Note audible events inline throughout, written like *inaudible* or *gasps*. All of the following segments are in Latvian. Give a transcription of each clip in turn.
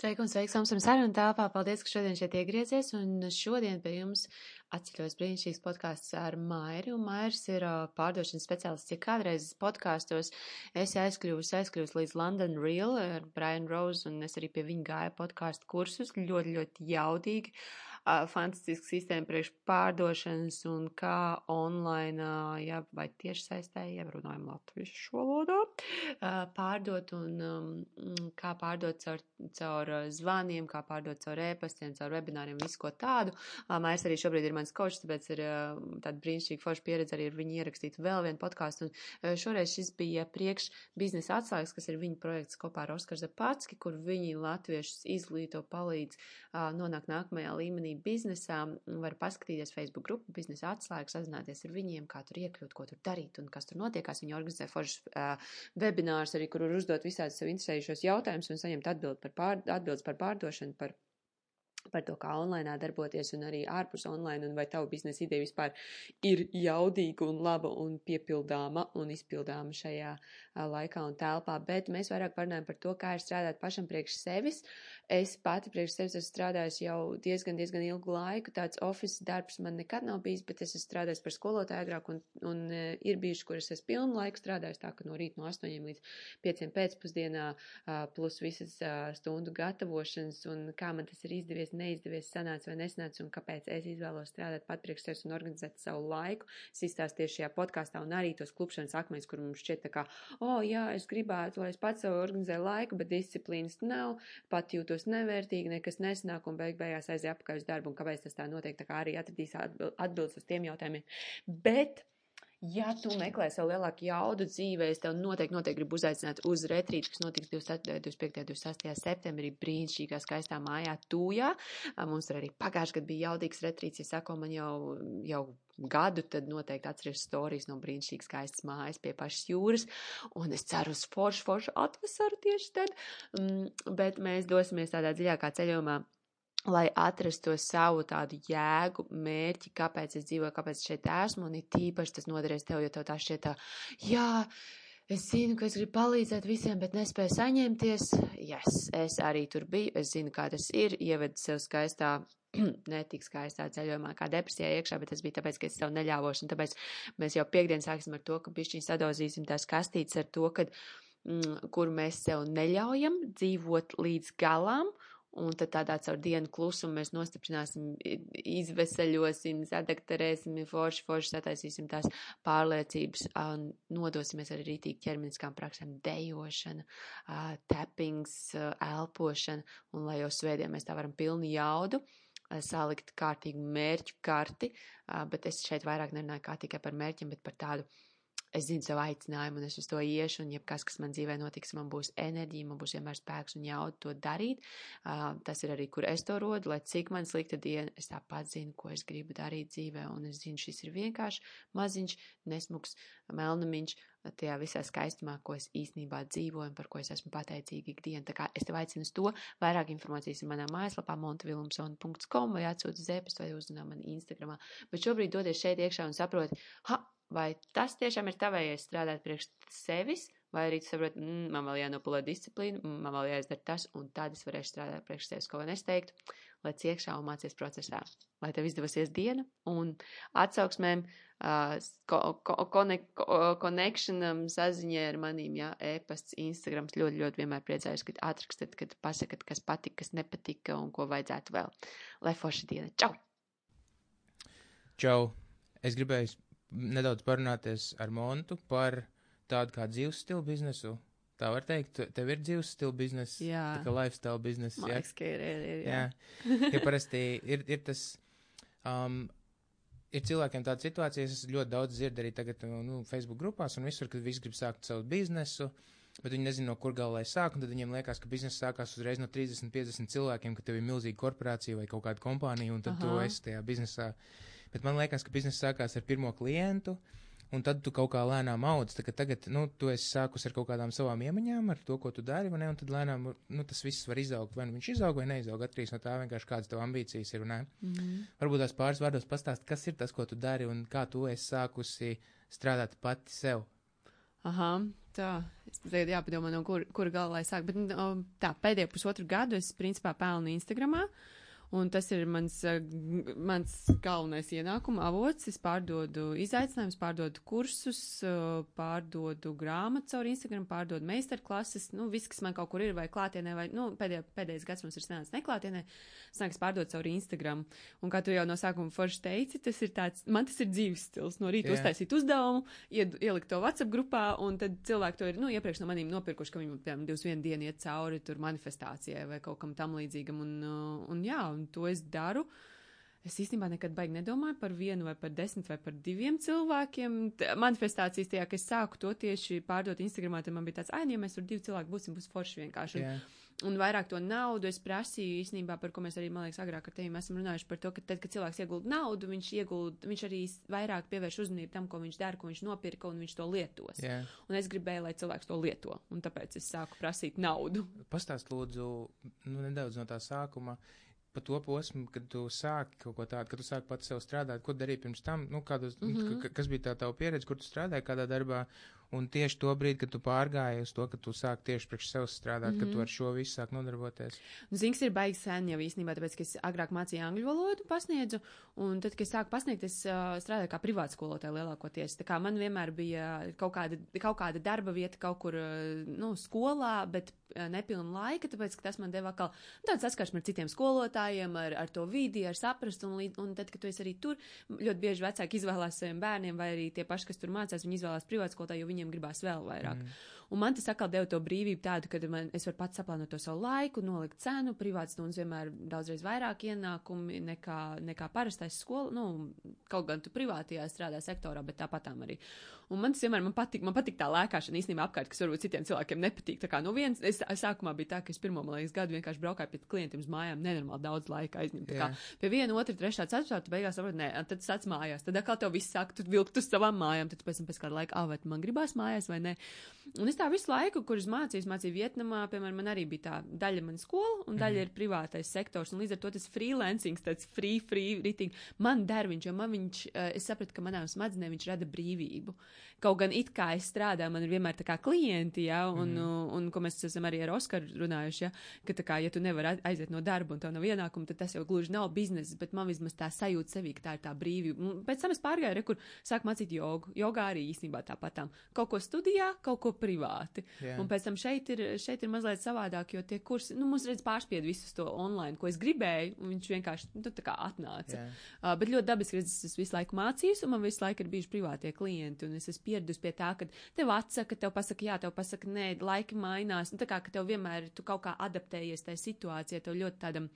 Sveiki un sveiks mums un sarunu tāpā. Paldies, ka šodien šeit iegriezies. Un šodien pie jums atceļos brīnišķīgs podkāsts ar Mairi. Un Mairis ir uh, pārdošanas speciālists. Ja kādreiz podkāstos es aizkļūstu, aizkļūstu līdz London Real ar Brian Rose un es arī pie viņa gāju podkāstu kursus. Ļoti, ļoti jaudīgi. Uh, fantastiska sistēma priekš pārdošanas un kā online, ja, vai tieši saistē, ja runājam latviešu valodā, pārdot un um, kā pārdot caur, caur zvaniem, kā pārdot caur e-pastiem, caur webināriem, visu ko tādu. Mājas arī šobrīd ir mans kočs, tāpēc ir tāda brīnišķīga forša pieredze arī ar viņu ierakstīt vēl vienu podkāstu. Un šoreiz šis bija priekš biznesa atslēgas, kas ir viņa projekts kopā ar Oskar Zapatski, kur viņi latviešus izglīto, palīdz nonākt nākamajā līmenī līmenī biznesā, var paskatīties Facebook grupu biznesa atslēgas, sazināties ar viņiem, kā tur iekļūt, ko tur darīt un kas tur notiekās. Viņi organizē foršas uh, webinārs arī, kur var uzdot visādus sev interesējušos jautājumus un saņemt atbild par pār, atbildes par pārdošanu, par par to, kā online darboties un arī ārpus online, un vai tavu biznesa ideja vispār ir jaudīga un laba un piepildāma un izpildāma šajā laikā un telpā. Bet mēs vairāk parunājam par to, kā ir strādāt pašam priekš sevis. Es pati priekš sevis esmu strādājis jau diezgan, diezgan ilgu laiku. Tāds oficiāls darbs man nekad nav bijis, bet es esmu strādājis par skolotāju agrāk un, un e, ir bijuši, kur es esmu pilnu laiku strādājis tā, ka no rīta no 8 līdz 5 pēcpusdienā plus visas stundu gatavošanas un kā man tas ir izdevies, neizdevies, sanāca vai nesanāca, un kāpēc es izvēlos strādāt pat priekš sevis un organizēt savu laiku. Es izstāstīju šajā podkāstā un arī tos klupšanas akmeņus, kur mums šķiet tā kā, o, oh, jā, es gribētu, lai es pats sev organizēju laiku, bet disciplīnas nav, pat jūtos nevērtīgi, nekas nesanāk un beig beigās aiziet apakaļ uz darbu, un kāpēc tas tā notiek, tā kā arī atradīs atbildes uz tiem jautājumiem. Bet Ja tu meklē sev lielāku jaudu dzīvē, es tev noteikti, noteikti gribu uzaicināt uz retrītu, kas notiks 25. un 26. septembrī brīnišķīgā skaistā mājā Tūjā. Mums tur arī pagājuši gadu bija jaudīgs retrīts, ja sako man jau, jau gadu, tad noteikti atceries stāstījis no brīnišķīgas skaistas mājas pie pašas jūras, un es ceru uz foršu, foršu atvasaru tieši tad, mm, bet mēs dosimies tādā dziļākā ceļojumā lai atrastu savu tādu jēgu, mērķi, kāpēc es dzīvoju, kāpēc šeit esmu, un it īpaši tas noderēs tev, jo tev tā šķiet tā, jā, es zinu, ka es gribu palīdzēt visiem, bet nespēju saņemties. Yes, es arī tur biju, es zinu, kā tas ir, ieved sev skaistā, *clears throat* netik skaistā ceļojumā, kā depresijā iekšā, bet tas bija tāpēc, ka es sev neļāvos, un tāpēc mēs jau piekdien sāksim ar to, ka bišķiņ sadozīsim tās kastītes ar to, kad, mm, kur mēs sev neļaujam dzīvot līdz galām, Un tad tādā caur dienu klusumu mēs nostiprināsim, izveseļosim, sadakterēsim, forši, forši sataisīsim tās pārliecības un nodosimies arī rītīgi ķermeniskām praksēm. Dejošana, tappings, elpošana, un lai jau svētdien mēs tā varam pilni jaudu salikt kārtīgu mērķu karti, bet es šeit vairāk nerunāju kā tikai par mērķiem, bet par tādu es zinu savu aicinājumu, un es uz to iešu, un jebkas, kas man dzīvē notiks, man būs enerģija, man būs vienmēr spēks un jauda to darīt. Uh, tas ir arī, kur es to rodu, lai cik man slikta diena, es tāpat zinu, ko es gribu darīt dzīvē, un es zinu, šis ir vienkārši maziņš, nesmuks, melnamiņš, tajā visā skaistumā, ko es īstenībā dzīvoju un par ko es esmu pateicīga ikdienu. Tā kā es tev aicinu uz to, vairāk informācijas ir manā mājaslapā montevilumson.com vai atsūti zēpes vai uzzinā man Instagramā. Bet šobrīd dodies šeit iekšā un saproti, ha, vai tas tiešām ir tavējais strādāt priekš sevis, vai arī tu saproti, mm, man vēl jānopulē disciplīna, mm, man vēl jāizdara tas, un tad es varēšu strādāt priekš sevis, ko gan es teiktu, lai ciekšā un mācies procesā. Lai tev izdevasies diena un atsauksmēm, uh, connectionam, saziņai ar manīm, jā, e-pasts, Instagrams, ļoti, ļoti vienmēr priecājos, kad atrakstat, kad pasakat, kas patika, kas nepatika un ko vajadzētu vēl. Lai forša diena. Čau! Čau! Es gribēju nedaudz parunāties ar Montu par tādu kā dzīves stilu biznesu. Tā var teikt, tev ir dzīves stila biznesa, jā. tā kā lifestyle biznesa. Jā, liekas, ir, ir, ir, jā. jā. ja parasti ir, ir tas, um, ir cilvēkiem tāda situācija, es ļoti daudz dzirdu arī tagad, nu, Facebook grupās un visur, kad visi grib sākt savu biznesu, bet viņi nezina, no kur galā lai sāk, un tad viņiem liekas, ka biznesa sākās uzreiz no 30, 50 cilvēkiem, ka tev ir milzīga korporācija vai kaut kāda kompānija, un tad Aha. tu esi tajā biznesā. Uh, bet man liekas, ka biznesa sākās ar pirmo klientu. Un tad tu kaut kā lēnām audz, tagad, nu, tu esi sākus ar kaut kādām savām iemaņām, ar to, ko tu dari, vai ne, un tad lēnām, nu, tas viss var izaugt, vai nu viņš izaug vai neizaug, atkarīgs no tā vienkārši kādas tev ambīcijas ir. Mm -hmm. Varbūt tās pāris vārdos pastāst, kas ir tas, ko tu dari, un kā tu esi sākusi strādāt pati sev. Aha, tā, Es tagad jāpadomā, no kur, kur galā lai sāk. Bet no, tā, pēdējo pusotru gadu es principā pelnu Instagramā. Uh, Un tas ir mans, eh, mans galvenais ienākuma avots. Es pārdodu izaicinājumus, pārdodu kursus, eh, pārdodu grāmatas caur Instagram, pārdodu meistarklases. Nu, viss, kas man kaut kur ir, vai klātienē, vai nu, pēdējā, pēdējais gads mums ir sanācis neklātienē, sanāks pārdot caur Instagram. Un kā tu jau no sākuma forši teici, tas ir tāds, man tas ir dzīves stils. No rīta yeah. uztaisīt uzdevumu, ied, ielikt to WhatsApp grupā, un tad cilvēki to ir, nu, iepriekš no manīm nopirkuši, ka viņi, piemēram, 21 dienu iet cauri tur manifestācijai vai kaut kam tam līdzīgam. Un, uh, un jā, un to es daru. Es īstenībā nekad baigi nedomāju par vienu vai par desmit vai par diviem cilvēkiem. T manifestācijas tajā, ka es sāku to tieši pārdot Instagramā, tad man bija tāds, ai, nu, ja mēs tur divi cilvēki būsim, būs forši vienkārši. Yeah. Un, un vairāk to naudu es prasīju īstenībā, par ko mēs arī, man liekas, agrāk ar tevi esam runājuši par to, ka tad, kad cilvēks iegulda naudu, viņš iegulda, viņš arī vairāk pievērš uzmanību tam, ko viņš dara, ko viņš nopirka, un viņš to lietos. Yeah. Un es gribēju, lai cilvēks to lieto, un tāpēc es sāku prasīt naudu. Pastāst lūdzu, nu, nedaudz no tā sākuma pa to posmu, kad tu sāki kaut ko tādu, kad tu sāki pats sev strādāt, ko darīji pirms tam, nu, kādus, mm -hmm. kas bija tā tava pieredze, kur tu strādāji kādā darbā, Un tieši to brīdi, kad tu pārgāji uz to, ka tu sāk tieši priekš sevis strādāt, mm -hmm. ka tu mhm. ar šo visu sāk nodarboties. Nu, Zings ir baigs sen jau īstenībā, tāpēc, ka es agrāk mācīju angļu valodu, pasniedzu, un tad, kad es sāku pasniegt, es uh, strādāju kā privāta skolotāja lielākoties. Tā kā man vienmēr bija kaut kāda, kaut kāda darba vieta kaut kur, uh, nu, skolā, bet uh, nepilna laika, tāpēc, ka tas man deva atkal nu, tāds saskarsme ar citiem skolotājiem, ar, ar to vidi, ar saprast, un, un tad, kad tu esi arī tur, ļoti bieži vecāki izvēlās saviem bērniem, vai arī tie paši, kas tur mācās, viņi izvēlās privāta skolotāju, jo viņi viņiem gribās vēl vairāk. Mm. Un man tas atkal deva to brīvību tādu, ka man, es varu pats saplānot to savu laiku, nolikt cenu, privāts stundas vienmēr daudzreiz vairāk ienākumi nekā, nekā parastais skola, nu, kaut gan tu privātajā strādā sektorā, bet tāpatām arī. Un man tas vienmēr man patīk, man patīk tā lēkāšana īstenībā apkārt, kas varbūt citiem cilvēkiem nepatīk. Tā kā, nu, viens, es, sākumā bija tā, ka es pirmo, man liekas, gadu vienkārši braukāju pie klientiem uz mājām, nenormāli daudz laika aizņemt. Tā kā pie viena, otra, trešā, ceturtā, tu beigās saproti, nē, tad sāc mājās, tad atkal tev viss sāk, tu vilkt uz savām mājām, tad pēc tam pēc kāda laika, ah, vai man gribās mājās vai nē. Un es tā visu laiku, kurus mācījos, mācīju Vietnamā, piemēram, man arī bija tā daļa mana skola un daļa mm. ir privātais sektors. Un līdz ar to tas freelancing, tāds free, free, riting, man der viņš, jo man viņš, eh, es sapratu, ka manām smadzenēm viņš rada brīvību. Kaut gan it kā es strādāju, man ir vienmēr tā kā klienti, ja, un, mm. un, un, ko mēs esam arī ar Oskaru runājuši, ja, ka tā kā, ja tu nevari aiziet no darba un tev nav ienākumu, tad tas jau gluži nav biznesa, bet man vismaz tā sajūta sevī, ka tā ir tā brīvība. Pēc tam es pārgāju, re, kur sāk mācīt jogu. Jogā arī īstenībā tāpatām. Kaut ko studijā, kaut ko privāti. Yeah. Un pēc tam šeit ir, šeit ir mazliet savādāk, jo tie kursi, nu, mums redz pārspied visus to online, ko es gribēju, un viņš vienkārši, nu, tā kā atnāca. Yeah. Uh, bet ļoti dabiski, ka es visu laiku mācījos, un man visu laiku ir bijuši privātie klienti, un es esmu pieradusi pie tā, ka tev atsaka, tev pasaka, jā, tev pasaka, nē, laiki mainās. Nu, tā kā, ka tev vienmēr tu kaut kā adaptējies tajā situācijā, tev ļoti tādam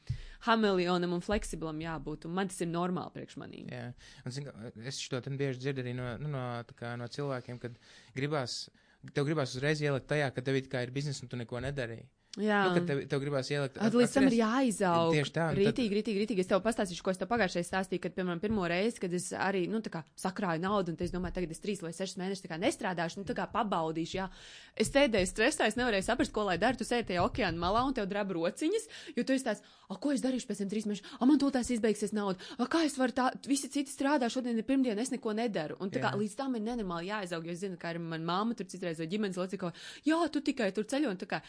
hamelionam un fleksiblam jābūt, un man tas ir normāli priekš manī. Jā, un zin, es ten bieži dzirdu arī no, nu, no, kā, no cilvēkiem, kad gribās, tev gribās uzreiz ielikt tajā, ka tev ir biznesa un tu neko nedarīji. Jā, nu, tev, tev gribās ielikt. At, līdz tam ir jāizaug. Tieši tā. Rītīgi, tad... rītīgi, rītīgi. Es tev pastāstīšu, ko es tev pagājušajā stāstīju, kad, piemēram, pirmo reizi, kad es arī, nu, tā kā sakrāju naudu, un es domāju, tagad es trīs vai sešas mēnešus tā kā nestrādāšu, nu, tā kā pabaudīšu, jā. Es sēdēju stresā, es nevarēju saprast, ko lai daru. Tu sēdi tajā okeāna malā un tev drab rociņas, jo tu esi tāds, a, ko es darīšu pēc tam trīs mēnešus, a, man tūlēs izbeigsies nauda, a, kā es varu tā, visi citi strādā, šodien ir pirmdiena, es neko nedaru. Un tā kā jā. līdz tam ir nenormāli jāizaug, jo es zinu, kā ir mana māma tur citreiz vai ģimenes locekļi, jā, tu tikai tur ceļo, un tā kā,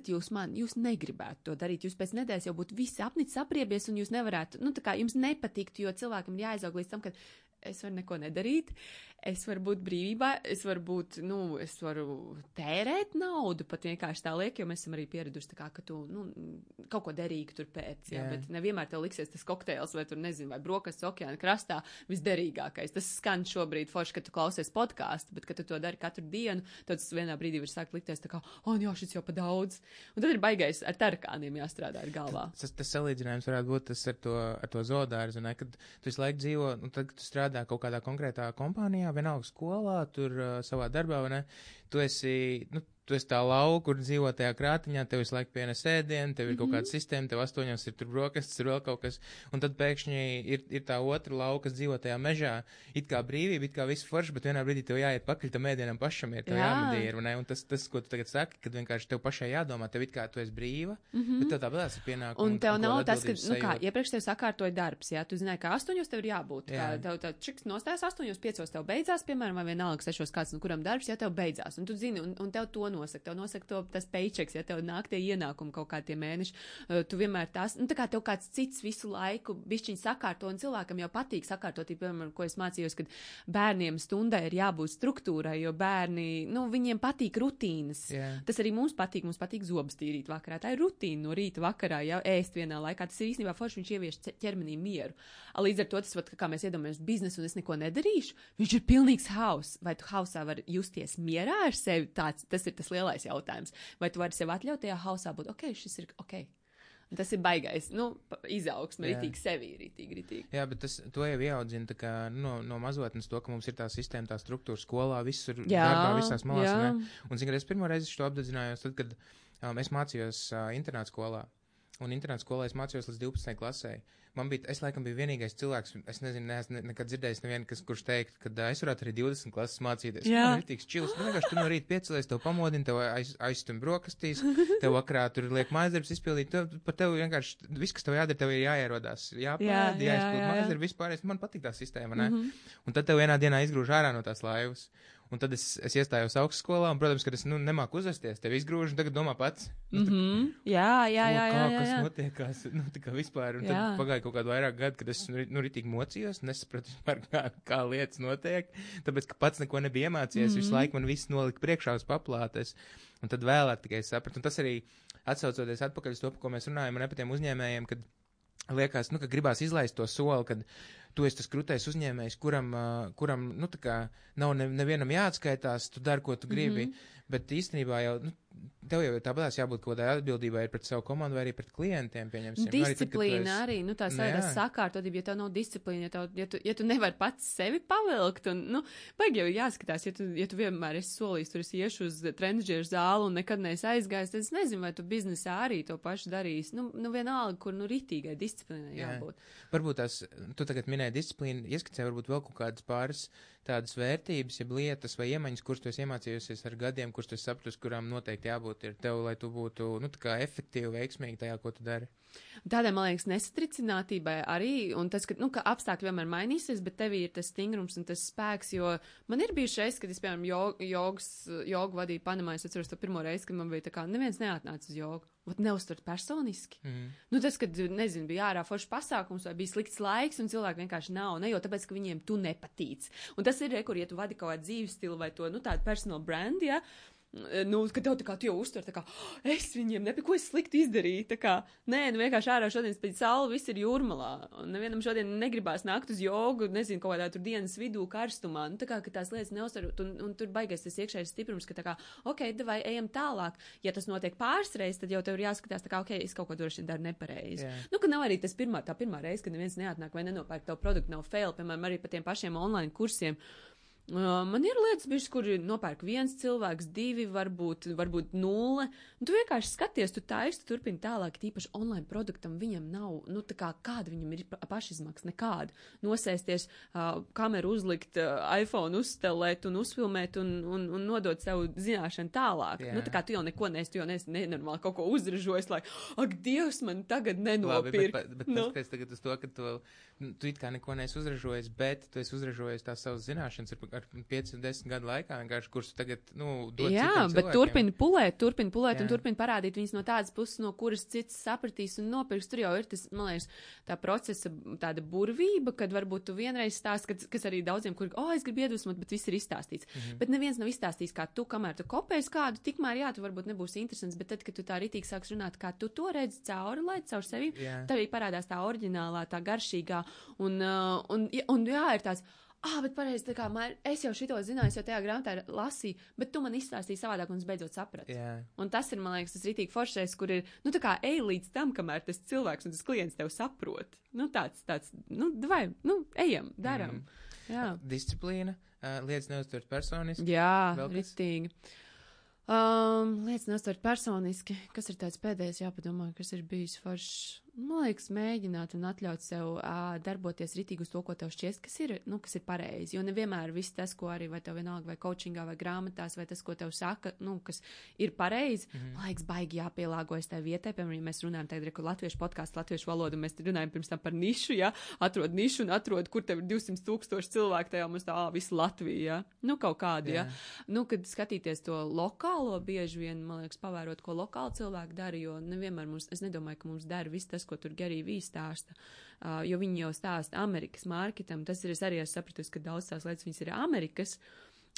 ticat jūs man, jūs negribētu to darīt. Jūs pēc nedēļas jau būtu visi apnicis, apriebies, un jūs nevarētu, nu, tā kā jums nepatiktu, jo cilvēkam ir jāizaug līdz tam, ka es varu neko nedarīt. Es varu būt brīvībā, es varu būt, nu, es varu tērēt naudu, pat vienkārši tā liek, jo mēs esam arī pieraduši, tā kā, ka tu, nu, kaut ko derīgi tur pēc, jā, jā. bet nevienmēr tev liksies tas kokteils vai tur, nezinu, vai brokasts okeāna krastā visderīgākais. Tas skan šobrīd forši, ka tu klausies podkāstu, bet, kad tu to dari katru dienu, tad tas vienā brīdī var sākt likties tā kā, oh, jā, šis jau pa daudz. Un tad ir baigais ar tarkāniem jāstrādā ar galvā. Tas, tas salīdzinājums varētu būt tas ar to, ar to zodārzu, ne, kad tu visu laiku dzīvo, nu, tad, kad tu strādā kaut kādā konkrētā kompānijā, vienalga skolā, tur uh, savā darbā, vai ne? Tu esi, nu, tu esi tā lauka, kur dzīvo tajā krātiņā, tev visu laiku pienes ēdienu, tev ir kaut kāda sistēma, tev astoņos ir tur brokastis, ir vēl kaut kas, un tad pēkšņi ir, ir tā otra lauka, kas dzīvo tajā mežā, it kā brīvība, it kā viss forši, bet vienā brīdī tev jāiet pakaļ tam ēdienam pašam, ir tev Jā. jāmedī, ir, ne? Un tas, tas, ko tu tagad saki, kad vienkārši tev pašai jādomā, tev it kā tu esi brīva, mm -hmm. bet tev tā vēl ir pienākumi. Mhm. Un tev kaut nav tas, ka, nu kā, iepriekš tev sakārtoja darbs, jā, tu zināji, ka astoņos tev ir jābūt. Jā. Kā tev tā čiks nostājas astoņos, piecos tev beidzās, piemēram, vai vienalga sešos kāds, no kuram darbs, ja tev beidzās. Un tu zini, un, un tev to nosaka, tev nosaka to tas paychecks, ja tev nāk tie ienākumi kaut kā tie mēneši. Uh, tu vienmēr tās, nu tā kā tev kāds cits visu laiku bišķiņ sakārto, un cilvēkam jau patīk sakārtot, ja, piemēram, ko es mācījos, kad bērniem stundai ir jābūt struktūrai, jo bērni, nu, viņiem patīk rutīnas. Jā. Tas arī mums patīk. Mums patīk zobus tīrīt vakarā. Tā ir rutīna no rīta vakarā, jau ēst vienā laikā. Tas ir īstenībā forši. Viņš ievieš ķermenī mieru. Līdz ar to tas, vat, kā mēs iedomājamies biznesu, un es neko nedarīšu, viņš ir pilnīgs hauss. Vai tu hausā vari justies mierā ar sevi? Tāds, tas ir tas lielais jautājums. Vai tu vari sev atļaut tajā hausā būt, ok, šis ir ok. Un Tas ir baigais, nu, izaugsme, Jā. ritīgi sevi, ritīgi, ritīgi. Jā, bet tas, to jau ieaudzina kā, no, no mazotnes to, ka mums ir tā sistēma, tā struktūra skolā, visur Jā, darbā, visās malās. Un, zini, kad es pirmo reizi to apdedzinājos, tad, kad um, es mācījos uh, internāta skolā. Un internāta skolā es mācījos līdz 12. klasē. Man bija, es laikam biju vienīgais cilvēks, es nezinu, neesmu ne, nekad dzirdējis nevienu, kas, kurš teikt, ka uh, es varētu arī 20 klases mācīties. Jā. Man ir tik čils, nu vienkārši tu no rīta piecelies, tev pamodina, tev aiz, aizstum brokastīs, tev vakarā tur liek mājasdarbs izpildīt, tev, par tev vienkārši, viss, kas tev jādara, tev ir jāierodās, Jā, jāpēd, jā, jāizpild jā, jā. mājasdarbs, vispār, man patīk tā sistēma, ne? Mm -hmm. Un tad tev vienā dienā izgrūž ārā no tās laivas. Un tad es, es iestājos augstskolā, un, protams, kad es nu, nemāku uzvesties, tev izgrūž, un tagad domā pats. Mm -hmm. Jā, jā, "O, jā, jā, kā, jā, kas jā. notiekās, *laughs* nu, tā kā vispār, un Jā. tad pagāja kaut kādu vairāk gadu, kad es, nu, nu ritīgi mocījos, nesapratu vispār, *laughs* kā, kā lietas notiek, tāpēc, ka pats neko nebija iemācījies, mm -hmm. visu laiku man viss nolika priekšā uz paplātes, un tad vēlāk tikai sapratu, un tas arī atsaucoties atpakaļ uz to, par ko mēs runājam, un ne par tiem uzņēmējiem, kad liekas, nu, ka gribās izlaist to soli, kad tu esi tas krūtais uzņēmējs, kuram, kuram nu, kā nav ne, nevienam jāatskaitās, tu dari, ko tu gribi, mm -hmm. bet īstenībā jau, nu, tev jau tāpatās jābūt kaut kādai atbildībai pret savu komandu vai arī pret klientiem, pieņemsim. Nu, arī tad, Disciplīna esi- arī, nu, tā Nu, jā. sakārtotība, ja tev nav disciplīna, ja, tev, ja, tu, ja tu nevari pats sevi pavilkt, un, nu, baigi jau jāskatās, ja tu, ja tu vienmēr esi solījis, tur es iešu uz trendžieru zāli un nekad neesi aizgājis, tad es nezinu, vai tu biznesā arī to pašu darīsi. Nu, nu vienalga, kur, nu, ritīgai disciplīnai Jā. jābūt. Varbūt tās, tu tagad minēji disciplīnu, ieskicē varbūt vēl kaut kādas pāris tādas vērtības, jeb lietas vai iemaņas, kuras tu esi iemācījusies ar gadiem, kuras tu esi sapratusi, kurām noteikti jābūt ir tev, lai tu būtu, nu, efektīvi, veiksmīgi tajā, ko tu dari. Tādai, man liekas, nesatricinātībai arī, un tas, ka, nu, ka apstākļi vienmēr mainīsies, bet tevī ir tas stingrums un tas spēks, jo man ir bijuši reizes, kad es, piemēram, jog, jogas, jogu vadīju Panamā, es atceros to pirmo reizi, kad man bija tā kā, neviens neatnāca uz jogu. Vat neuztvert personiski. Mm. Nu, tas, kad, nezinu, bija ārā foršs pasākums vai bija slikts laiks, un cilvēki vienkārši nav, ne jau tāpēc, ka viņiem tu nepatīc. Un tas ir, re, kur, ja tu vadi kaut kādu dzīves stilu vai to, nu, tādu personal brand, ja, nu, ka tev tā kā tu jau uztver, tā kā, "Oh, es viņiem nepatiku, ko es slikti izdarīju, tā kā, nē, nu, vienkārši ārā šodien spēc saule, viss ir jūrmalā, un nevienam šodien negribās nākt uz jogu, nezinu, kaut kādā tur dienas vidū karstumā, nu, tā kā, ka tās lietas neuztverot, un, un tur baigais tas iekšējais stiprums, ka tā kā, ok, vai ejam tālāk, ja tas notiek pāris reizes, tad jau tev ir jāskatās, tā kā, ok, es kaut ko droši vien daru nepareizi. Jā. Nu, ka nav arī tas pirmā, tā pirmā reize, kad neviens neatnāk vai nenopērk tavu produktu, nav fail, piemēram, arī par tiem pašiem online kursiem. Uh, man ir lietas, bišķi, kur nopērk viens cilvēks, divi, varbūt, varbūt nulle. Tu vienkārši skaties, tu taisi, tu turpini tālāk, tīpaši online produktam viņam nav, nu, tā kā kāda viņam ir pa- pašizmaksa, nekāda. Nosēsties, uh, kameru uzlikt, uh, iPhone uzstelēt un uzfilmēt un, un, un nodot savu zināšanu tālāk. Jā. Nu, tā kā tu jau neko neesi, tu jau neesi nenormāli kaut ko uzražojis, lai, ak, Dievs, man tagad Labi, bet, nenopirkt. bet, bet Nu. tas tagad uz to, ka tu, nu, tu it kā neko neesi uzražojis, bet tu esi uzražojis tās savas zināšanas ar, ar 5, 10 gadu laikā, vienkārši, kurus tagad, nu, dod Jā, bet turpini pulēt, turpini pulēt Jā. un turpini parādīt viņas no tādas puses, no kuras cits sapratīs un nopirks. Tur jau ir tas, man liekas, tā procesa tāda burvība, kad varbūt tu vienreiz stāst, kad, kas arī daudziem, kur, oh, es gribu iedvesmot, bet viss ir izstāstīts. Mm -hmm. Bet neviens nav izstāstījis, kā tu, kamēr tu kopējies kādu, tikmēr, jā, tu varbūt nebūsi interesants, bet tad, kad tu tā ritīgi sāks runāt, kā tu to redzi cauri, lai caur sevi, Jā. tad arī parādās tā oriģinālā, tā garšīgā, un, uh, un, un jā, ir tāds. Ah, bet pareizi, tā kā man, es jau šito zināju, jau tajā grāmatā lasīju, bet tu man izstāstīji savādāk, un es beidzot sapratu. Jā. Un tas ir, man liekas, tas rītīgi foršais, kur ir, nu, tā kā ej līdz tam, kamēr tas cilvēks un tas klients tev saprot. Nu, tāds, tāds, nu, vai, nu, ejam, daram. Mhm. Jā. Disciplīna, uh, lietas neuztvert personiski. Jā, rītīgi. Um, lietas nostārt personiski, kas ir tāds pēdējais jāpadomā, kas ir bijis foršs. Man liekas, mēģināt un atļaut sev uh, darboties ritīgi uz to, ko tev šķiest, kas ir, nu, kas ir pareizi. Jo nevienmēr viss tas, ko arī vai tev vienalga, vai coachingā, vai grāmatās, vai tas, ko tev saka, nu, kas ir pareizi, mm -hmm. man liekas, baigi jāpielāgojas tai vietai. Piemēram, ja mēs runājam tagad, ka latviešu podkāstu, latviešu valodu, mēs runājam pirms tam par nišu, ja, atrod nišu un atrod, kur tev ir 200 tūkstoši cilvēku tajā, mums tā, ā, visu Latviju, ja, nu, kaut kādi, ja. Jā. Nu, kad skatīties to lokālo, bieži vien, man liekas, pavērot, ko lokāli cilvēki dara, jo nevienmēr mums, es nedomāju, ka mums dara viss tas, ko tur Gerija Vī stāsta, uh, jo viņi jau stāsta Amerikas mārketam. Tas ir, es arī esmu sapratusi, ka daudz tās lietas viņas ir Amerikas.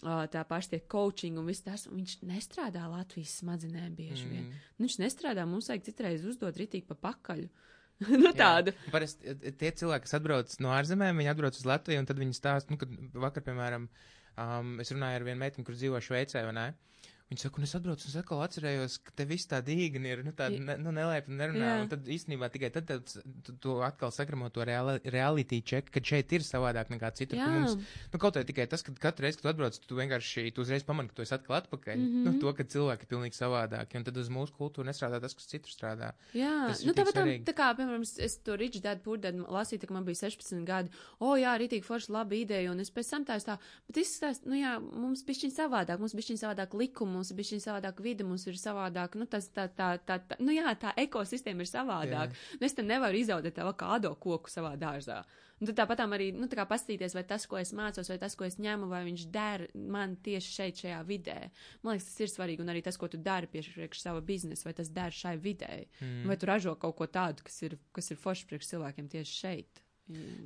Uh, tā paša tie coaching un viss tas, un viņš nestrādā Latvijas smadzenēm bieži vien. Mm. Nu, viņš nestrādā, mums vajag citreiz uzdot ritīgi pa pakaļu. *laughs* nu, tādu. Parasti tie cilvēki, kas atbrauc no ārzemēm, viņi atbrauc uz Latviju, un tad viņi stāsta, nu, kad vakar, piemēram, um, es runāju ar vienu meiteni, kur dzīvo Šveicē, vai ne? Viņa saka, un es atbraucu un es atkal atcerējos, ka te viss tā dīgni ir, nu, tāda, ne, nu, nelēpni nerunā, Jā. un tad īstenībā tikai tad, tad tu, tu atkal sagramo to reali, reality check, ka šeit ir savādāk nekā citur. Mums, nu, kaut vai tikai tas, ka katru reizi, kad tu atbrauc, tu vienkārši, tu uzreiz pamani, ka tu esi atkal atpakaļ. Mm Mhm. -hmm. Nu, to, ka cilvēki ir pilnīgi savādāki, un tad uz mūsu kultūru nestrādā tas, kas citur strādā. Jā, Tas nu, tāpat, svarīgi. tā kā, piemēram, es- to Rich Dad Poor Dad lasīju, tā, ka man bija 16 gadi. O, jā, rītīgi forši laba ideja, un es pēc tam tā, es tā, bet izskatās, nu jā, mums bišķiņ savādāk, mums bišķiņ savādāk likumi, mums ir bišķiņ savādāk vide, mums ir savādāk, nu, tas, tā, tā, tā, tā, nu jā, tā ekosistēma ir savādāk. Nu, es te nevaru izaudēt tā avokado koku savā dārzā. Un tad tāpat arī, nu, tā kā pastīties, vai tas, ko es mācos, vai tas, ko es ņemu, vai viņš der man tieši šeit, šajā vidē. Man liekas, tas ir svarīgi, un arī tas, ko tu dari priekš sava biznesa, vai tas der šai vidē. Mm. Vai tu ražo kaut ko tādu, kas ir, kas ir foršs priekš cilvēkiem tieši šeit.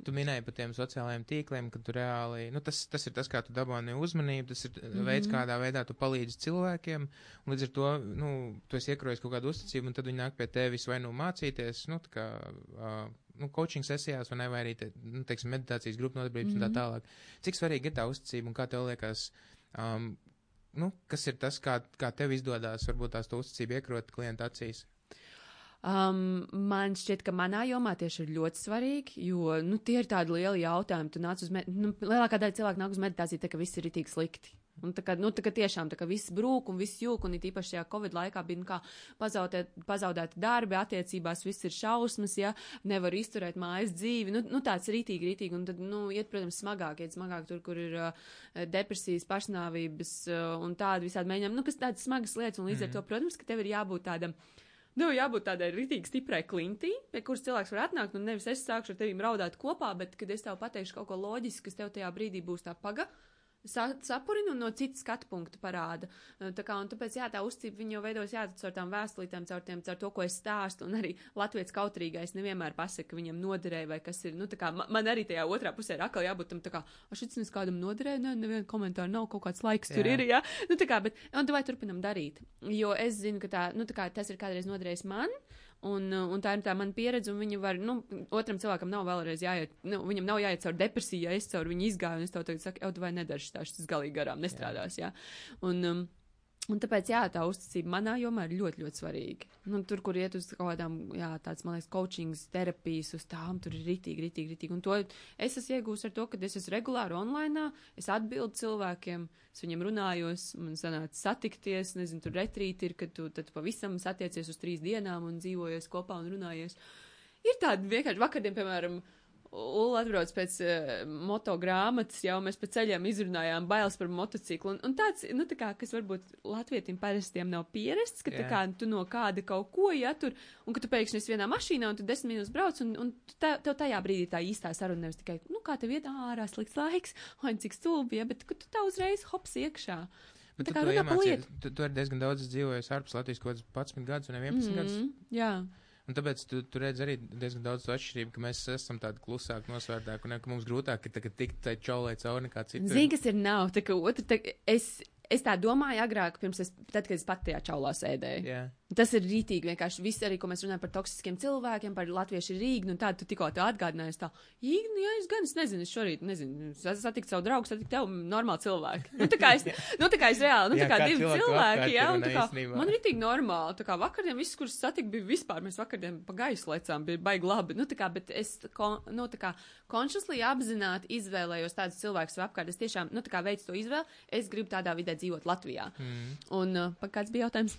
Tu minēji par tiem sociālajiem tīkliem, ka tu reāli, nu, tas, tas ir tas, kā tu dabūni uzmanību, tas ir mm -hmm. veids, kādā veidā tu palīdzi cilvēkiem, un līdz ar to, nu, tu esi iekrojis kaut kādu uzticību, un tad viņi nāk pie tevis vai nu mācīties, nu, tā kā, uh, nu, coaching sesijās, vai ne, vai arī, te, nu, teiksim, meditācijas grupu nodarbības mm -hmm. un tā tālāk. Cik svarīgi ir tā uzticība, un kā tev liekas, um, nu, kas ir tas, kā, kā tev izdodas, varbūt tās to uzticību iekrot klienta acīs? Um, man šķiet, ka manā jomā tieši ir ļoti svarīgi, jo nu, tie ir tādi lieli jautājumi. Tu nāc uz med... nu, lielākā daļa cilvēku nāk uz meditāciju, tā ka viss ir itīgi slikti. Un tā kā, nu, tā kā tiešām, tā kā viss brūk un viss jūk, un it īpaši šajā Covid laikā bija, nu, kā pazaudēt, pazaudēti darbi, attiecībās viss ir šausmas, ja nevar izturēt mājas dzīvi, nu, nu tāds rītīgi, rītīgi, un tad, nu, iet, protams, smagāk, iet smagāk tur, kur ir uh, depresijas, pašnāvības uh, un tādi visādi mēģinājumi, nu, kas tādas smagas lietas, un līdz ar to, protams, ka tev ir jābūt tādam. Nu, jābūt tādai rītīgi stiprai klintī, pie kuras cilvēks var atnākt, un nevis es sākšu ar tevi raudāt kopā, bet, kad es tev pateikšu kaut ko loģisku, kas tev tajā brīdī būs tā paga, sa sapurina un no citas skatu punktu parāda. Uh, Tā kā, un tāpēc, jā, tā uzticība viņa jau veidojas, jā, caur tām vēstulītēm, caur tiem, caur to, ko es stāstu, un arī latviec kautrīgais nevienmēr pasaka, ka viņam noderēja vai kas ir, nu, tā kā, ma- man arī tajā otrā pusē ir atkal jābūt tam, tā kā, a, šis nes kādam noderēja, ne, neviena komentāra nav, kaut kāds laiks tur Jā. ir, jā, nu, tā kā, bet, un tu vai turpinam darīt, jo es zinu, ka tā, nu, tā kā tas ir kādreiz noderējis man, uh, un tā ir tā mana pieredze, un viņa var, nu, otram cilvēkam nav vēlreiz jāiet, nu, viņam nav jāiet caur depresiju, ja es caur viņu izgāju, un es tev tagad saku, jau tu vai nedarši tā, šis galīgi garām nestrādās, jā. Un, um, un tāpēc, jā, tā uzticība manā jomā ir ļoti, ļoti svarīga. Nu, tur, kur iet uz kaut kādām, jā, tāds, man liekas, coachings, terapijas, uz tām, tur ir ritīgi, ritīgi, ritīgi. Un to es esmu iegūst ar to, ka es esmu regulāri online, es atbildu cilvēkiem, es viņiem runājos, man sanāca satikties, nezinu, tur retrīti ir, kad tu tad pavisam satiecies uz trīs dienām un dzīvojies kopā un runājies. Ir tādi vienkārši vakardien, piemēram, Ula atbrauc pēc uh, moto grāmatas, jau mēs pa ceļiem izrunājām bailes par motociklu. Un, un tāds, nu, tā kā, kas varbūt latvietim parastiem nav pierasts, ka tā Jā. kā tu no kāda kaut ko, ja tur, un ka tu pēkšņi esi vienā mašīnā un tu desmit minūtes brauc, un, un tā, tev tajā brīdī tā īstā saruna nevis tikai, nu, kā tev iet ārā slikts laiks, *laughs* oi, cik stulbi, ja, bet ka tu tā uzreiz hops iekšā. Bet Tā tu kā to runā pa iemācījies, lietu. tu, tu arī diezgan daudz dzīvojies ārpus Latvijas, kaut kāds 11 gadus un 11 mm. gadus. Mm, jā. Un tāpēc tu, tu redz arī diezgan daudz atšķirību, ka mēs esam tādi klusāki, nosvērtāki, un ka mums grūtāk ir tagad tikt tai čaulē cauri nekā citur. Zini, kas ir nav, tā kā otra, tā, es, es tā domāju agrāk, pirms es, tad, kad es pat tajā čaulā sēdēju. Jā, Tas ir rītīgi. Vienkārši viss, arī, ko mēs runājam par toksiskiem cilvēkiem, par latviešu rīgnu, un tādu tu tikko tā atgādināji. Tā, īgni, jā, es gan, es nezinu, es šorīt, nezinu, satikt savu draugu, satikt tev, normāli cilvēki. Nu, tā kā es, *laughs* nu, tā kā es reāli, nu, tā kā, Jā, kā divi cilvēku cilvēki, jā, un tā kā, īstenībā. man rītīgi normāli. Tā kā vakardien viss, kurus satiku, bija vispār, mēs vakardien pa gaisu lecām, bija baigi labi. Nu, tā kā, bet es, ko, nu, tā kā, consciously apzināti izvēlējos tādus cilvēkus apkārt. Es tiešām, nu, tā kā veicu to izvēli, es gribu tādā vidē dzīvot Latvijā. Mm. Un, uh, kāds bija jautājums?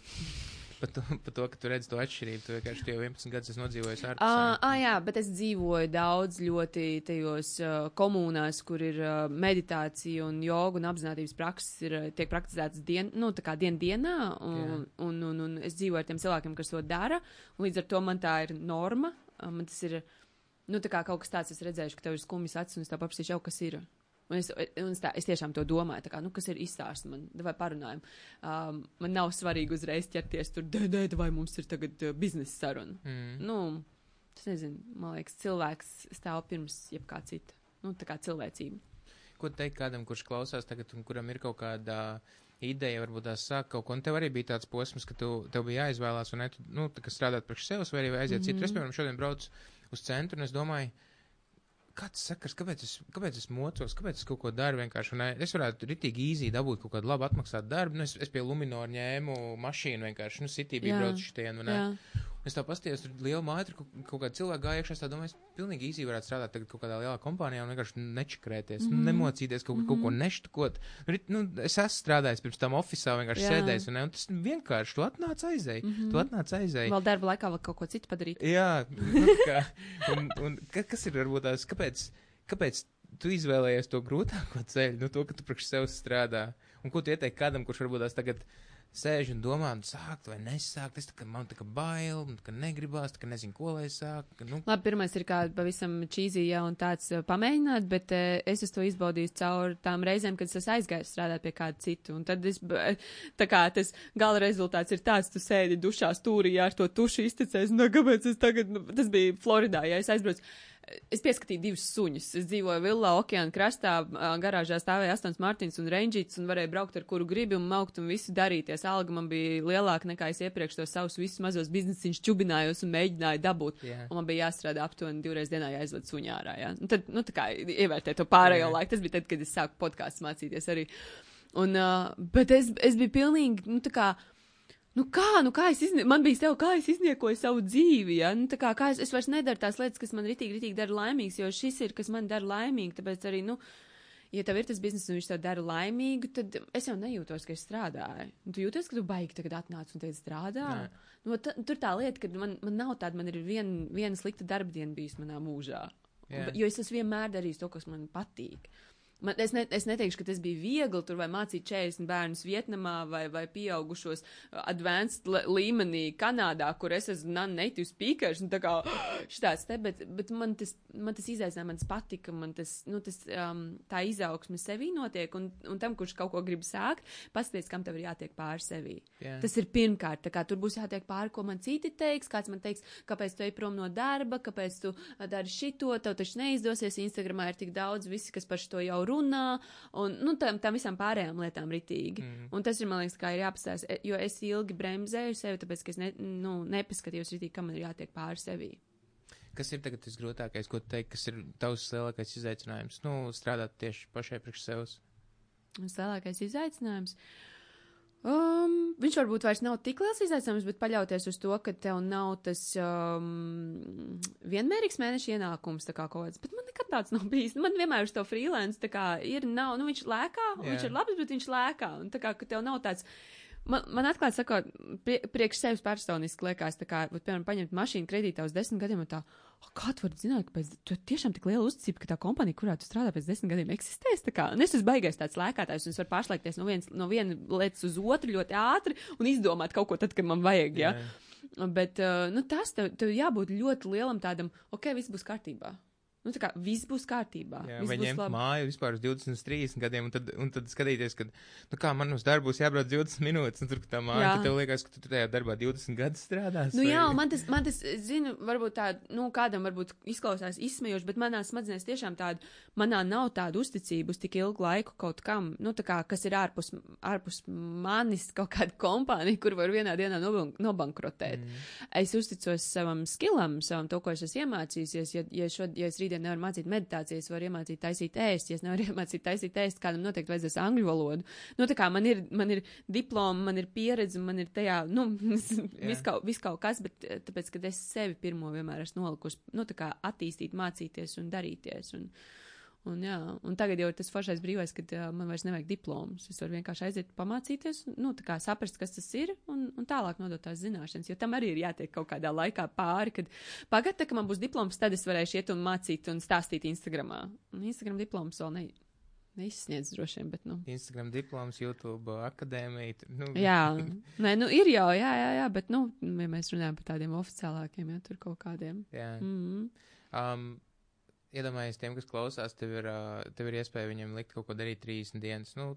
*laughs* Par to, par to, ka tu redz to atšķirību, tu vienkārši jau 11 gadus esi nodzīvojis Ah, ārpus. ah, jā, bet es dzīvoju daudz ļoti tajos uh, komunās, kur ir uh, meditācija un joga un apzinātības prakses ir, uh, tiek praktizētas dien, nu, tā kā dien dienā, un, un, un, un es dzīvoju ar tiem cilvēkiem, kas to dara, un līdz ar to man tā ir norma, uh, man tas ir, nu, tā kā kaut kas tāds, es redzēšu, ka tev ir skumjas acis, un es tev paprasīšu, jau kas ir. Un es, un es, tā, es tiešām to domāju, kā, nu, kas ir izstāsts man, vai parunājumi. Um, man nav svarīgi uzreiz ķerties tur, dē, dē, vai mums ir tagad uh, biznesa saruna. Mm. Nu, es nezinu, man liekas, cilvēks stāv pirms jebkā cita. Nu, tā kā cilvēcība. Ko teikt kādam, kurš klausās tagad un kuram ir kaut kāda ideja, varbūt tās sāk kaut ko, un tev arī bija tāds posms, ka tu, tev bija jāizvēlās, un ne, tu, nu, tā kā strādāt priekš sevis, vai arī aiziet mm -hmm. citur. Es, Mhm. piemēram, šodien braucu uz centru, un es domāju, kāds sakars, kāpēc es, kāpēc es mocos, kāpēc es kaut ko daru vienkārši, un es varētu ritīgi īzī dabūt kaut kādu labu atmaksātu darbu, nu, es, es pie Luminora ņēmu mašīnu vienkārši, nu, City bija Jā. Es tā pastījos, tur liela māja, tur kaut, kāda cilvēka gāja iekšā. Es tā domāju, es pilnīgi īsi varētu strādāt tagad kaut kādā lielā kompānijā un vienkārši nečakrēties, mm Mhm. -hmm. nemocīties, kaut, mm -hmm. kaut ko neštukot. Nu, Nu, es esmu strādājis pirms tam oficiālā, vienkārši Jā. sēdējis, un, ne, un tas vienkārši tu atnāc aizēji. Mm Mhm. -hmm. Tu atnāc aizēji. vēl darba laikā vēl kaut ko citu padarīt. Jā, nu, kā, un, un ka- kas ir varbūt tās, kāpēc, kāpēc tu izvēlējies to grūtāko ceļu, nu to, ka tu priekš sevis strādā? Un ko tu ieteikti kādam, kurš varbūt tās tagad sēž un domā, nu sākt vai nesākt, es tā kā man tā kā bail, un tā kā negribās, tā kā nezinu, ko lai sāk, nu, Labi, pirmais ir kā pavisam čīzī jau un tāds uh, pamēģināt, bet uh, es esmu to izbaudījis caur tām reizēm, kad es esmu aizgājis strādāt pie kāda citu. Un tad es, tā kā tas gala rezultāts ir tāds, tu sēdi dušā stūrī ar to tušu iztecējis, nu, kāpēc es tagad, nu, tas bija Floridā, ja es aizbraucu. Es pieskatīju divus suņus. Es dzīvoju villā, okeāna krastā, garāžā stāvēja Astons Martins un Rangīts un varēju braukt ar kuru gribi un maukt un visu darīties. Alga man bija lielāka nekā es iepriekš tos savus visus mazos biznesiņus čubinājos un mēģināju dabūt. jā. Un man bija jāstrādā aptuveni divreiz dienā, jāizved suņā ārā. Jā. Nu, tad, nu, tā kā ievērtē to pārējo Jā. laiku. Tas bija tad, kad es sāku podkāstu mācīties arī. Un, uh, bet es, es biju pilnīgi, nu, tā kā. Nu kā, nu kā es izniekoju, man bija sev, kā es izniekoju savu dzīvi, ja? Nu, tā kā, kā es, es vairs nedaru tās lietas, kas man ritīgi, ritīgi dara laimīgs, jo šis ir, kas man dara laimīgu, tāpēc arī, nu, ja tev ir tas bizness un viņš tev dara laimīgu, tad es jau nejūtos, ka es strādāju. Un tu jūties, ka tu baigi tagad atnāc un tagad strādā. Nē. Nu, tur tā lieta, ka man, man nav tāda, man ir vien, viena slikta darba diena bijusi manā mūžā. Un, jo es esmu vienmēr darījis to, kas man patīk. Man, es, ne, es neteikšu, ka tas bija viegli tur vai mācīt 40 bērnus Vietnamā vai, vai pieaugušos uh, advanced līmenī Kanādā, kur es esmu non-native speakers. un Tā kā *gasps* šitāds te, bet, bet man tas, man tas izaicinājums, man tas patika, man tas, nu, tas um, tā izaugsme sevī notiek, un, un tam, kurš kaut ko grib sākt, paskaties, kam tev ir jātiek pāri sevī. Jā. Tas ir pirmkārt, tā kā tur būs jātiek pāri, ko man citi teiks, kāds man teiks, kāpēc tu ej prom no darba, kāpēc tu ā, dari šito, tev taču neizdosies, Instagramā ir tik daudz, visi, kas par šo jau runā, un, nu, tam, tam visām pārējām lietām ritīgi. Mm. Un tas ir, man liekas, kā ir jāpastāst, e- jo es ilgi bremzēju sevi, tāpēc, ka es ne, nu, nepaskatījos ritīgi, kam man ir jātiek pāri sevī. Kas ir tagad tas grūtākais, ko teikt, kas ir tavs lielākais izaicinājums? Nu, strādāt tieši pašai priekš sevis. Tas lielākais izaicinājums. Um, viņš varbūt vairs nav tik liels izaicinājums, bet paļauties uz to, ka tev nav tas um, vienmērīgs mēneša ienākums, kā kaut kāds. Bet nekad tāds nav bijis. Man vienmēr uz to freelance, ir, nav, nu viņš lēkā, Jā. viņš ir labs, bet viņš lēkā. Un tā kā, ka tev nav tāds. Man, man atklāti sakot, prie, priekš sevis personiski liekas, tā kā, vat, piemēram, paņemt mašīnu kredītā uz desmit gadiem, un tā, "O, kā tu vari zināt, ka pēc, tu tiešām tik liela uzticība, ka tā kompānija, kurā tu strādā pēc desmit gadiem, eksistēs, tā kā, un es esmu baigais tāds lēkātājs, un es varu pārslēgties no, viens, no viena lietas uz otru ļoti ātri un izdomāt kaut ko tad, kad man vajag, ja. Bet, uh, nu, tas tev, tev jābūt ļoti lielam tādam, ok, viss būs kārtībā. Nu, tā kā viss būs kārtībā. Jā, vai ņemt labi. māju vispār uz 20, 30 gadiem, un tad, un tad skatīties, ka, nu kā man uz darbu būs jābrauc 20 minūtes, un tur tā māja, Jā. tad tev liekas, ka tu tajā darbā 20 gadus strādās. Nu, vai- jā, man tas, man tas, zinu, varbūt tāda, nu, kādam varbūt izklausās izsmejoši, bet manā smadzenēs tiešām tāda, manā nav tāda uzticība uz tik ilgu laiku kaut kam, nu, tā kā, kas ir ārpus, ārpus manis kaut kāda kompānija, kur var vienā dienā noban nobankrotēt. Mm. Es uzticos savam skilam, savam to, ko es esmu iemācījusies. Ja, ja, šod, ja es rītdien nevaru mācīt meditāciju, es varu iemācīt taisīt ēst. Ja es nevaru *laughs* iemācīt taisīt ēst, kādam noteikti vajadzēs angļu valodu. Nu, tā kā man ir, man ir diploma, man ir pieredze, man ir tajā, nu, *laughs* viss kaut, vis kaut kas, bet eh, tāpēc, ka es sevi pirmo vienmēr esmu nolikusi, nu, tā kā attīstīt, mācīties un darīties. Un, Un, jā, un tagad jau ir tas foršais brīvais, kad uh, man vairs nevajag diplomas. Es varu vienkārši aiziet, pamācīties, nu, tā kā saprast, kas tas ir, un, un tālāk nodot tās zināšanas. Jo tam arī ir jātiek kaut kādā laikā pāri, kad pagaidā, kad man būs diploms, tad es varēšu iet un mācīt un stāstīt Instagramā. Un Instagram diploms vēl ne, neizsniedz droši vien, bet, nu. Instagram diploms, YouTube akadēmija. Nu, Jā, *laughs* nē, nu ir jau, jā, jā, jā, bet, nu, ja mēs runājam par tādiem oficiālākiem, ja tur kaut kādiem. jā. Mm -hmm. Um, iedomājies tiem, kas klausās, tev ir, tev ir iespēja viņiem likt kaut ko darīt 30 dienas. Nu,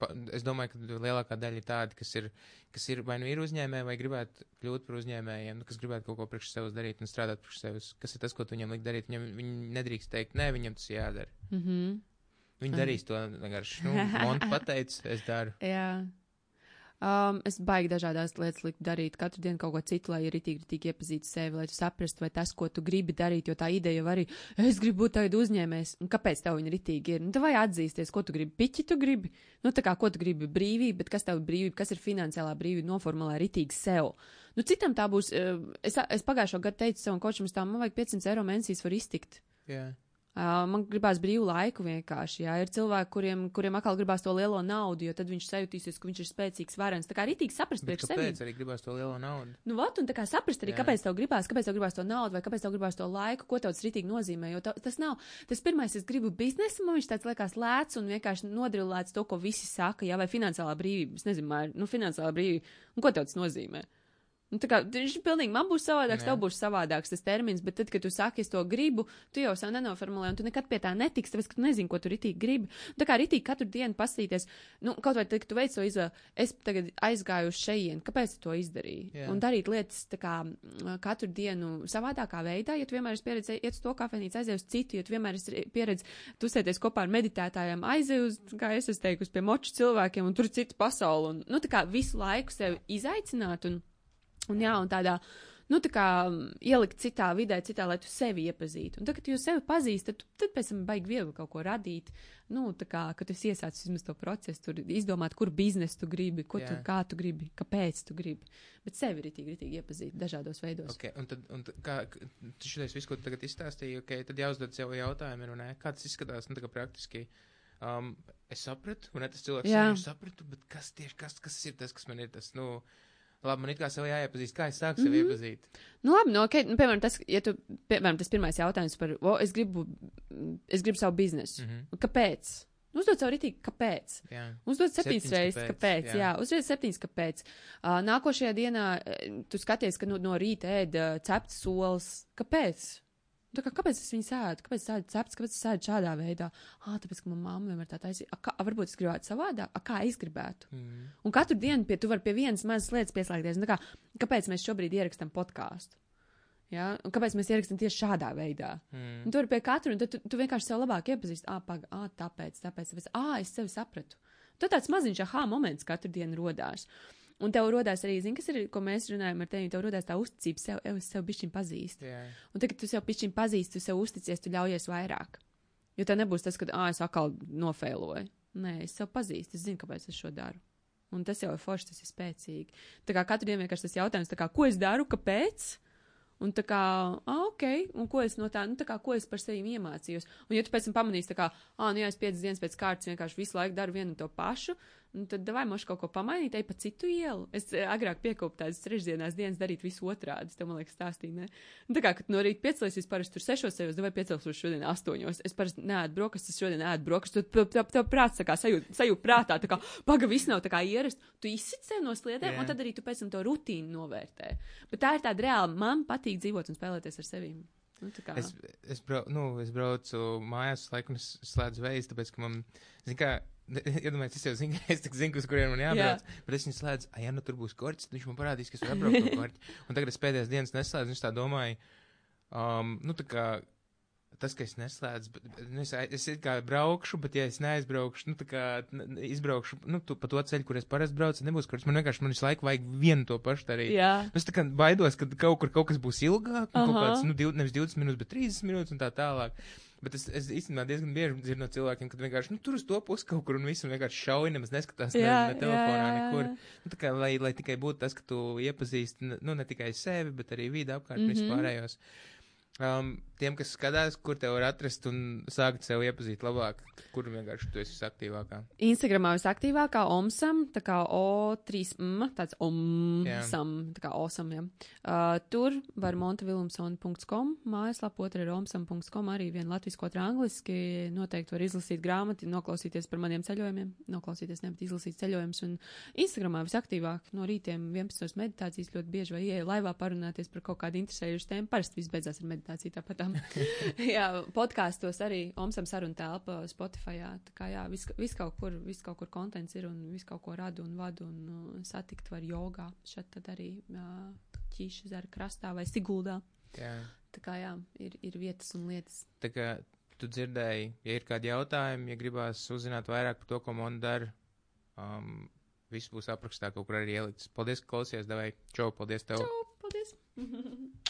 pa, es domāju, ka lielākā daļa ir tādi, kas ir, kas ir vai nu ir uzņēmēji, vai gribētu kļūt par uzņēmējiem, nu, kas gribētu kaut ko priekš sevis darīt un strādāt priekš sevis. Kas ir tas, ko tu viņiem likt darīt? Viņam, viņi nedrīkst teikt, nē, viņam tas jādara. Mm -hmm. Viņi darīs to vienkārši. Nu, Monta pateica, es daru. Jā. Um, es baigi dažādās lietas likt darīt, katru dienu kaut ko citu, lai arī tīri tik iepazītu sevi, lai tu saprastu, vai tas, ko tu gribi darīt, jo tā ideja jau arī, es gribu būt tagad uzņēmējs, un kāpēc tev viņa ritīgi ir? Nu, tev vajag atzīsties, ko tu gribi, piķi tu gribi, nu, tā kā, ko tu gribi, brīvība, bet kas tev ir brīvība, kas ir finansiālā brīvība, noformulē ritīgi sev. Nu, citam tā būs, uh, es, es pagājušo gadu teicu savam kočam, tā, man vajag 500 eiro mēnesīs var iztikt. Jā. Uh, man gribās brīvu laiku vienkārši. Jā, ir cilvēki, kuriem, kuriem atkal gribās to lielo naudu, jo tad viņš sajūtīsies, ka viņš ir spēcīgs, varens. Tā kā rītīgi saprast priekš sevi. kāpēc arī gribās to lielo naudu? Nu, vat, un tā kā saprast arī, Jā. kāpēc tev gribās, kāpēc tev gribās to naudu, vai kāpēc tev gribās to laiku, ko tev tas rītīgi nozīmē. Jo ta, tas nav, tas pirmais, es gribu biznesu, man viņš tāds liekas lēts un vienkārši nodrillēts to, ko visi saka, jā, vai finansiālā brīvība. Es nezinu, vai, nu, finansiālā brīvība, un ko tev tas nozīmē? Nu, tā kā, viņš pilnīgi, man būs savādāks, Jā. tev būs savādāks tas termins, bet tad, kad tu saki, es to gribu, tu jau sev nenoformulē, un tu nekad pie tā netiksi, tāpēc, ka tu nezini, ko tu ritīgi gribi. Tā kā ritīgi katru dienu pasīties, nu, kaut vai tad, kad tu veic to izvēli, es tagad aizgāju uz šejien, kāpēc tu to izdarīji? Jā. Un darīt lietas tā kā katru dienu savādākā veidā, ja tu vienmēr esi pieredzējis, iet uz to kafejnīcu, aizies uz citu, ja tu vienmēr esi pieredzējis, tu sēties kopā ar meditētājiem, aizies uz, kā es esmu teikusi, pie moču cilvēkiem, un tur ir cita pasaule, un, nu, tā kā visu laiku sevi izaicināt, un, un jā, un tādā, nu, tā kā mm, ielikt citā vidē, citā, lai tu sevi iepazītu. Un tad, kad jūs sevi pazīstat, tad, tu- tad pēc tam baigi viegli kaut ko radīt. Nu, tā kā, kad tu esi iesācis vismaz to procesu, tur izdomāt, kur biznesu tu gribi, ko tu, Jā. kā tu gribi, kāpēc tu gribi. Bet sevi ir tik, tik iepazīt dažādos veidos. Okay, un tad, un kā, tu šitais visu, ko tu tagad izstāstīji, okay, tad jāuzdod sev jautājumu, ir, un nē, kā tas izskatās, nu, tā kā praktiski. Um, es sapratu, un ne tas cilvēks, es sapratu, bet kas tieši, kas, kas ir tas, kas man ir tas, nu, labi, man it kā sev jāiepazīst, kā es sāku sevi Mhm. iepazīt. Nu, labi, nu, okay, nu, piemēram, tas, ja tu, piemēram, tas pirmais jautājums par, o, es gribu, es gribu savu biznesu. Mm. Kāpēc? Nu, Uzdod sev ritīgi, kāpēc? Jā. Uzdod septiņas Septiņas reizes, kāpēc, kāpēc. Jā, jā. uzdod septiņas, kāpēc. Uh, nākošajā dienā eh, tu skaties, ka no, no rīta ēd uh, cepts solis. Kāpēc? Tā kā, kāpēc es viņu sēdu? Kāpēc es sēdu cepts? Kāpēc es sēdu šādā veidā? Ah, tāpēc, ka manā mamma vienmēr tā taisīja. Kā, varbūt es gribētu savādāk, a, kā es gribētu. Mm. Un katru dienu pie, tu vari pie vienas mazas lietas pieslēgties. Un tā Kā, kāpēc mēs šobrīd ierakstām podkāstu? Ja? Un kāpēc mēs ierakstām tieši šādā veidā? Mm. Un tu vari pie katra, un tu, tu vienkārši sev labāk iepazīsti. Ah, pag, ah, tāpēc, tāpēc, tāpēc, ah, es sevi sapratu. Tad tāds maziņš aha moments katru dienu rodās. Un tev rodās arī, zini, kas ir, ko mēs runājam ar tevi, tev rodās tā uzticība sev, "Ew, es sev bišķiņ pazīstu. Jā. Un tagad tu sev bišķiņ pazīsti, tu sev uzticies, tu ļaujies vairāk. Jo tā nebūs tas, ka, ah, es atkal nofēloju. Nē, es sev pazīstu, es zinu, kāpēc es šo daru. Un tas jau ir forši, tas ir spēcīgi. Tā kā katru dienu vienkārši tas jautājums, tā kā, ko es daru, kāpēc? Un tā kā, ah, ok, un ko es no tā, nu tā kā, ko es par sevi iemācījos. Un ja tu pēc tam pamanīsi, tā kā, ah, nu jā, es piecas dienas pēc kārtas vienkārši visu laiku daru vienu un to pašu, un tad vai moši kaut ko pamainīt, ej pa citu ielu. Es eh, agrāk piekopju tādas trešdienās dienas darīt visu otrādi, es tev, man liekas, stāstīju, ne? Un tā kā, kad no rīta piecēlies, parasti tur sešos sejos, vai piecelsos šodien astoņos. Es parasti neēdu brokastis, šodien ēdu brokastis, tad tev, tev, prāts kā sajūt, prātā, tā kā paga viss nav tā kā ierast. Tu izsit sev no sliedēm, Jā. un tad arī tu pēc tam to rutīnu novērtē. Bet tā ir tāda reāla, man patīk dzīvot un spēlēties ar sevi. Nu. Es, es, brau, nu, es braucu mājās, laikam es slēdzu veidu, tāpēc, ka man, zin kā, iedomājieties, *laughs* *laughs* es jau zinu, ka es zinu, uz kurien man jābrauc, Jā. bet es viņu slēdzu, ah, ja nu tur būs korķis, tad viņš man parādīs, ka es varu atbraukt no korķa. *laughs* Un tagad es pēdējās dienas neslēdzu, un es tā domāju, um, nu, tā kā, tas, ka es neslēdzu, bet, nu, es, es it kā braukšu, bet ja es neaizbraukšu, nu, tā kā izbraukšu, nu, tu, pa to ceļu, kur es parasti braucu, nebūs korķis, man vienkārši, man visu laiku vajag vienu to pašu darīt. Jā, Nu, Es tā kā baidos, ka kaut kur kaut kas būs ilgāk, un kaut Aha. kāds, nu, div, nevis 20 minūtes, bet 30 minūtes un tā tālāk. Bet es, es īstenībā diezgan bieži dzirdu no cilvēkiem, ka vienkārši, nu, tur uz to pusi kaut kur un viss un vienkārši šauj, nemaz neskatās ne, jā, ne telefonā, jā, jā, nekur. Nu, tā kā, lai, lai tikai būtu tas, ka tu iepazīsti, nu, ne tikai sevi, bet arī vīdu apkārt mm. -hmm. vispārējos. Um, tiem, kas skatās, kur te var atrast un sākt sev iepazīt labāk, kur vienkārši tu esi visaktīvākā. Instagramā visaktīvākā omsam, tā kā O3M, tāds omsam, tā kā osam, jā. Uh, tur var montevilumson.com, mājaslapa, otra ir omsam.com, arī viena latviski, otra angliski. Noteikti var izlasīt grāmatu, noklausīties par maniem ceļojumiem, noklausīties, nebūt izlasīt ceļojumus. Un Instagramā visaktīvāk no rītiem 11. meditācijas ļoti bieži vai ieeja laivā parunāties par kaut kādu interesējušu tēmu. Parasti viss beidzās ar meditāciju tāpat. *laughs* jā, podkāstos arī Omsam saruna telpa Spotify. Jā, tā kā jā, viss vis kaut kur, viss kaut kur kontents ir un viss kaut ko radu un vadu un uh, satikt var jogā. Šeit tad arī uh, ķīša zara krastā vai siguldā. Jā. Tā kā jā, ir, ir vietas un lietas. Tā kā tu dzirdēji, ja ir kādi jautājumi, ja gribās uzzināt vairāk par to, ko man dara, um, viss būs aprakstā kaut kur arī ielikts. Paldies, ka klausies, devai. Čau, paldies tev. Čau, paldies! *laughs*